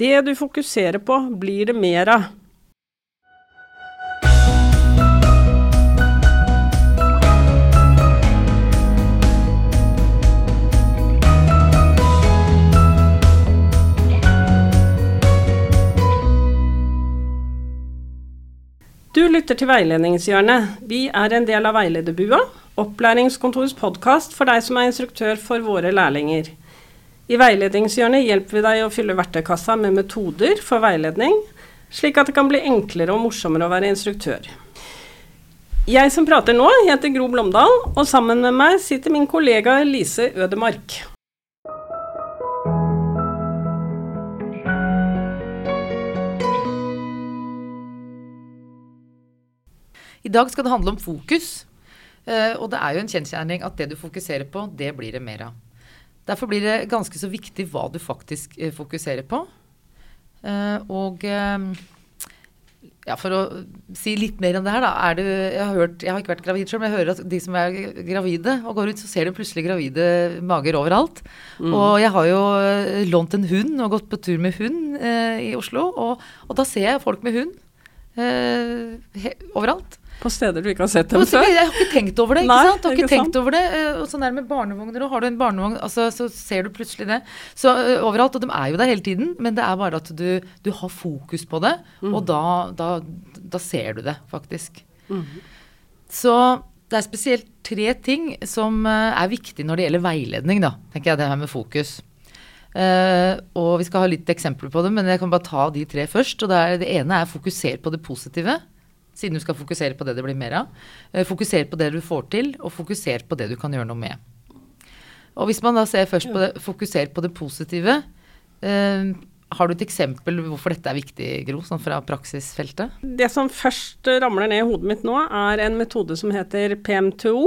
Det du fokuserer på, blir det mer av. Du lytter til Veiledningshjørnet. Vi er en del av Veilederbua, opplæringskontorets podkast for deg som er instruktør for våre lærlinger. I Veiledningshjørnet hjelper vi deg å fylle verktøykassa med metoder for veiledning, slik at det kan bli enklere og morsommere å være instruktør. Jeg som prater nå, heter Gro Blomdal, og sammen med meg sitter min kollega Lise Ødemark. I dag skal det handle om fokus. Uh, og det er jo en kjensgjerning at det du fokuserer på, det blir det mer av. Derfor blir det ganske så viktig hva du faktisk uh, fokuserer på. Uh, og ja, for å si litt mer om det her, da. Er det, jeg, har hørt, jeg har ikke vært gravid sjøl, men jeg hører at de som er gravide og går ut, så ser du plutselig gravide mager overalt. Mm. Og jeg har jo lånt en hund og gått på tur med hund i Oslo. Og, og, da ser jeg folk med hund overalt. På steder du ikke har sett dem før? Jeg har ikke tenkt over det. ikke Nei, sant? Jeg har ikke, ikke tenkt over det. Eh, og sånn er det med barnevogner òg. Har du en barnevogn, altså, så ser du plutselig det. Så uh, overalt. Og de er jo der hele tiden, men det er bare at du, du har fokus på det. Mm. Og da, da, da, ser du det, faktisk. Mm. Så det er spesielt tre ting som uh, er viktig når det gjelder veiledning, da. Tenker jeg det her med fokus. Uh, og vi skal ha litt eksempler på det, men jeg kan bare ta de tre først. og Det, er, det ene er fokuser på det positive siden du skal fokusere på det det blir mer av. Eh, fokuser på det du får til, og fokuser på det du kan gjøre noe med. Og hvis man da ser først på det, fokuser på det positive, eh, har du et eksempel hvorfor dette er viktig, Gro, sånn fra praksisfeltet? Det som først ramler ned i hodet mitt nå, er en metode som heter PM2O.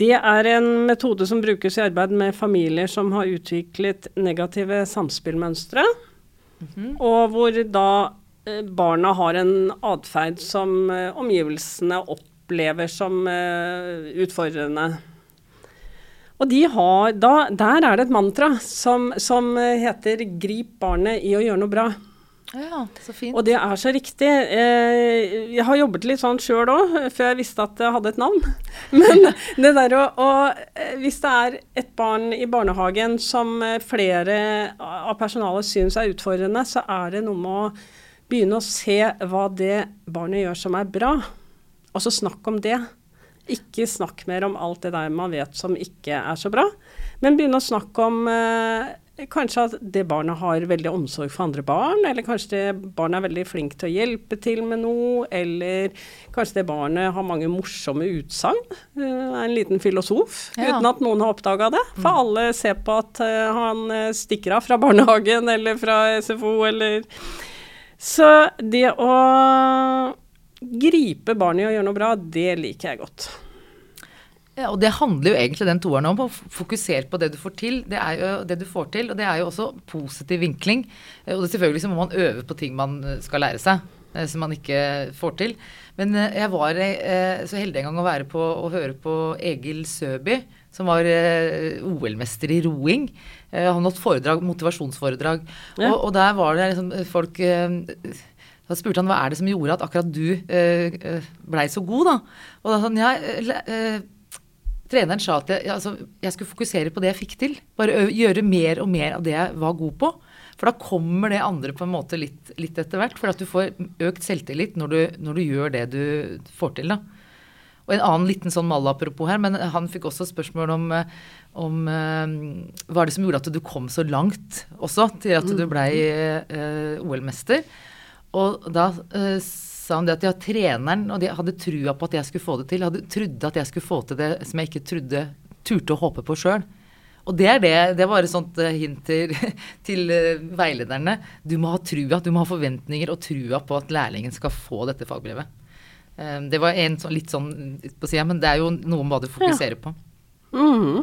Det er en metode som brukes i arbeid med familier som har utviklet negative samspillmønstre. Mm -hmm. Og hvor da barna har en atferd som eh, omgivelsene opplever som eh, utfordrende. Og de har, da, der er det et mantra som, som, heter 'grip barnet i å gjøre noe bra'. Ja, så fint. Og det er så riktig. Jeg har jobbet litt sånn sjøl òg, før jeg visste at jeg hadde et navn. Men det der å, å Hvis det er et barn i barnehagen som flere av personalet syns er utfordrende, så er det noe med å Begynne å se hva det barnet gjør som er bra, og så snakk om det. Ikke snakk mer om alt det der man vet som ikke er så bra, men begynne å snakke om eh, kanskje at det barnet har veldig omsorg for andre barn, eller kanskje det barnet er veldig flink til å hjelpe til med noe, eller kanskje det barnet har mange morsomme utsagn, uh, er en liten filosof, ja. uten at noen har oppdaga det. For mm. alle ser på at uh, han uh, stikker av fra barnehagen eller fra SFO eller så det å gripe barnet i å gjøre noe bra, det liker jeg godt. Ja, og det handler jo egentlig den toeren om, å fokusere på det du får til. Det er jo det du får til, og det er jo også positiv vinkling. Og det selvfølgelig så må man øve på ting man skal lære seg, eh, som man ikke får til. Men eh, jeg var eh, så heldig en gang å være på å høre på Egil Søby, som var OL-mester i roing. Eh, han holdt foredrag, motivasjonsforedrag. Ja. Og, og, der var det liksom eh, folk eh, Da spurte han hva er det som gjorde at akkurat du eh, blei så god, da. Og da sa han ja, eh, treneren sa at jeg, altså, jeg, skulle fokusere på det jeg fikk til. Bare gjøre mer og mer av det jeg var god på. For da kommer det andre på en måte litt, litt etter hvert. For at du får økt selvtillit når du, når du, gjør det du får til. da. Og en annen liten sånn malapropos her, men han fikk også spørsmål om om uh, hva er det som gjorde at du kom så langt også, til at du blei uh, OL-mester. Og da uh, sa han det at ja, treneren og de hadde trua på at jeg skulle få det til. Hadde trodde at jeg skulle få til det som jeg ikke trodde, turte å håpe på sjøl. Og det er det. Det var et sånt hint til, til veilederne. Du må ha trua, du må ha forventninger og trua på at lærlingen skal få dette fagbrevet. Det var en sånn, litt sånn på sida, men det er jo noe om hva du fokuserer ja. på. Mm.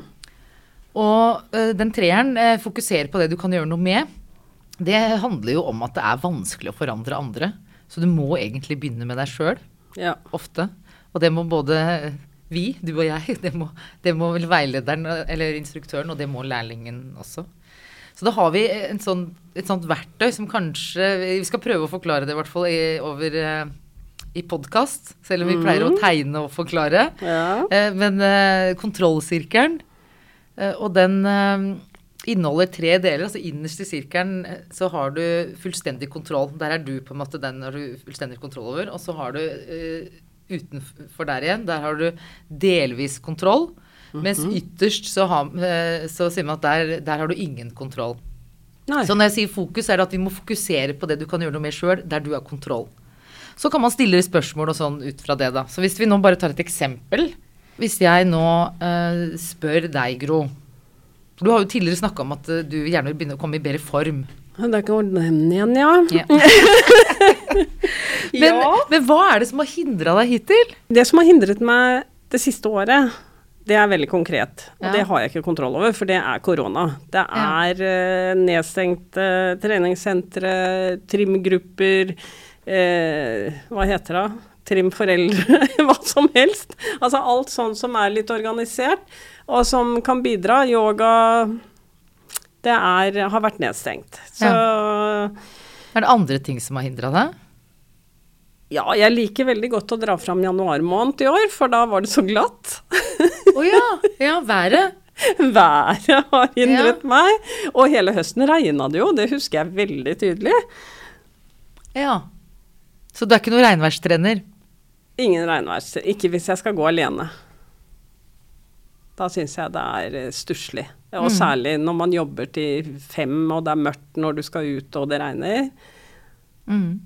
Og uh, den treeren fokuserer på det du kan gjøre noe med. Det handler jo om at det er vanskelig å forandre andre. Så du må egentlig begynne med deg sjøl. Ja. Ofte. Og det må både vi, du og jeg, det må, det må vel veilederen eller instruktøren, og det må lærlingen også. Så da har vi en sånn, et sånt verktøy som kanskje Vi skal prøve å forklare det, i hvert fall i, over eh, i podkast, selv om vi pleier å tegne og forklare. Ja. Eh, men eh, kontrollsirkelen, og den eh, inneholder tre deler. Altså innerst i sirkelen så har du fullstendig kontroll. Der er du på en måte den har du fullstendig kontroll over. Og så har du utenfor der igjen, der har du delvis kontroll. Mens ytterst så, har, eh, så sier man at der, der har du ingen kontroll. Nei. Så når jeg sier fokus, er det at vi må fokusere på det du kan gjøre noe med sjøl, der du har kontroll. Så kan man stille spørsmål og sånn ut fra det, da. Så hvis vi nå bare tar et eksempel. Hvis jeg nå eh, spør deg, Gro For du har jo tidligere snakka om at eh, du gjerne vil begynne å komme i bedre form. Det er ikke hendene igjen, ja. Ja. Men, ja. men hva er det som har hindra deg hittil? Det som har hindret meg det siste året, det er veldig konkret. Og Ja. det har jeg ikke kontroll over, for det er korona. Det Ja. er nedstengte nedstengte treningssentre, trimgrupper, uh, hva heter det? Trimforeldre, hva som helst. Altså alt sånn som er litt organisert, og som kan bidra. Yoga Det er, har vært nedstengt. Så Er det andre ting som har hindra deg? ja, jeg liker veldig godt å dra fram januar måned i år, for da var det så glatt. Å ja. Ja, været. Været har hindret meg. Og hele høsten regna det jo, det husker jeg veldig tydelig. Ja. Så du er ikke noen regnværstrener? Ingen regnværs. Ikke hvis jeg skal gå alene. Da syns jeg det er stusslig. Og Mm. særlig når man jobber til fem, og det er mørkt når du skal ut og det regner. Mm.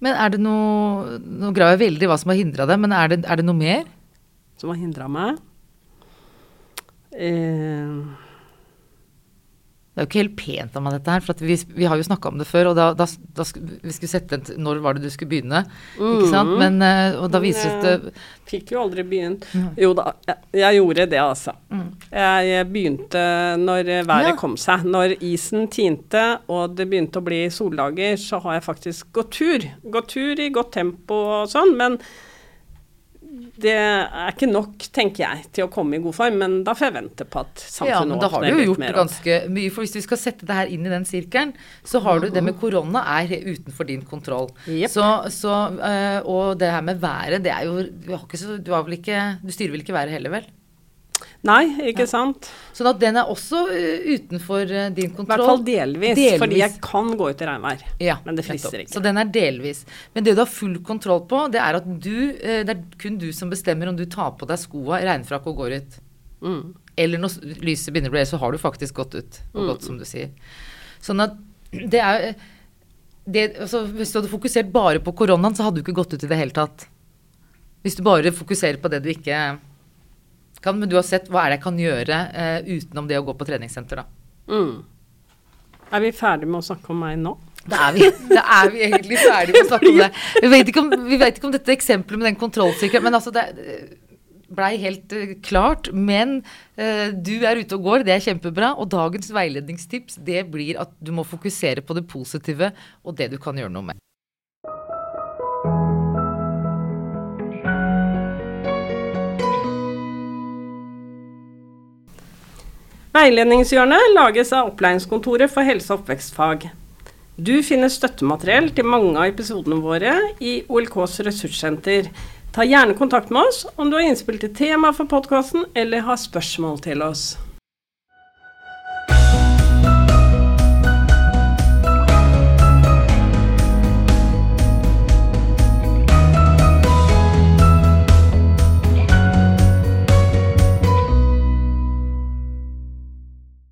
Men er det noe Nå graver jeg veldig hva som har hindra deg, men er det, er det noe mer? Som har hindra meg. Eh, Det er jo ikke helt pent av meg dette her, for vi, vi har jo snakka om det før, og da, da, da vi skulle sette en Når var det du skulle begynne? Ikke sant? Men, eh, og da viser det Men, Fikk jo aldri begynt. Jo da, jeg, jeg gjorde det, altså. Jeg begynte når eh, været Ja. kom seg. Når isen tinte og det begynte å bli soldager, så har jeg faktisk gått tur. Gått tur i godt tempo og sånn, men det er ikke nok, tenker jeg, til å komme i god form. Men da får jeg vente på at samfunnet åpner litt mer. Ja, men da har du jo gjort ganske mye. For hvis vi skal sette det her inn i den sirkelen, så har du det med korona er utenfor din kontroll. Yep. Så, så, eh, og det her med været, det er jo Du har ikke Du har vel ikke Du styrer vel ikke været heller, vel? Nei, ikke sant? Sånn at den er også eh, utenfor din din I hvert fall delvis, Delvis. fordi jeg kan gå ut i regnvær. Ja, Men det frister ikke. Så den er delvis. Men det du har full kontroll på, det er at du eh, Det er kun du som bestemmer om du tar på deg skoa, regnfrakk og går ut. Mm. Eller når lyset begynner å bli så har du faktisk gått ut. Og Mm. gått, som du sier. Sånn at det er det, altså, Hvis du hadde fokusert bare på koronaen, så hadde du ikke gått ut i det hele tatt. Hvis du bare fokuserer på det du ikke kan. Men du har sett hva er det jeg kan gjøre eh, utenom det å gå på treningssenter, da. Mm. Er vi ferdige med å snakke om meg nå? Da er vi, da er vi egentlig ferdig med å snakke om det. Vi vet ikke om, vi vet ikke om dette eksempelet med den kontrollsykkelen, men altså det blei helt eh, klart. Men eh, du er ute og går, det er kjempebra. Og dagens veiledningstips det blir at du må fokusere på det positive og det du kan gjøre noe med. Veiledningshjørnet lages av Opplæringskontoret for helse- og oppvekstfag. Du finner støttemateriell til mange av episodene våre i OLKs ressurssenter. Ta gjerne kontakt med oss om du har innspill til tema for podkasten eller har spørsmål til oss.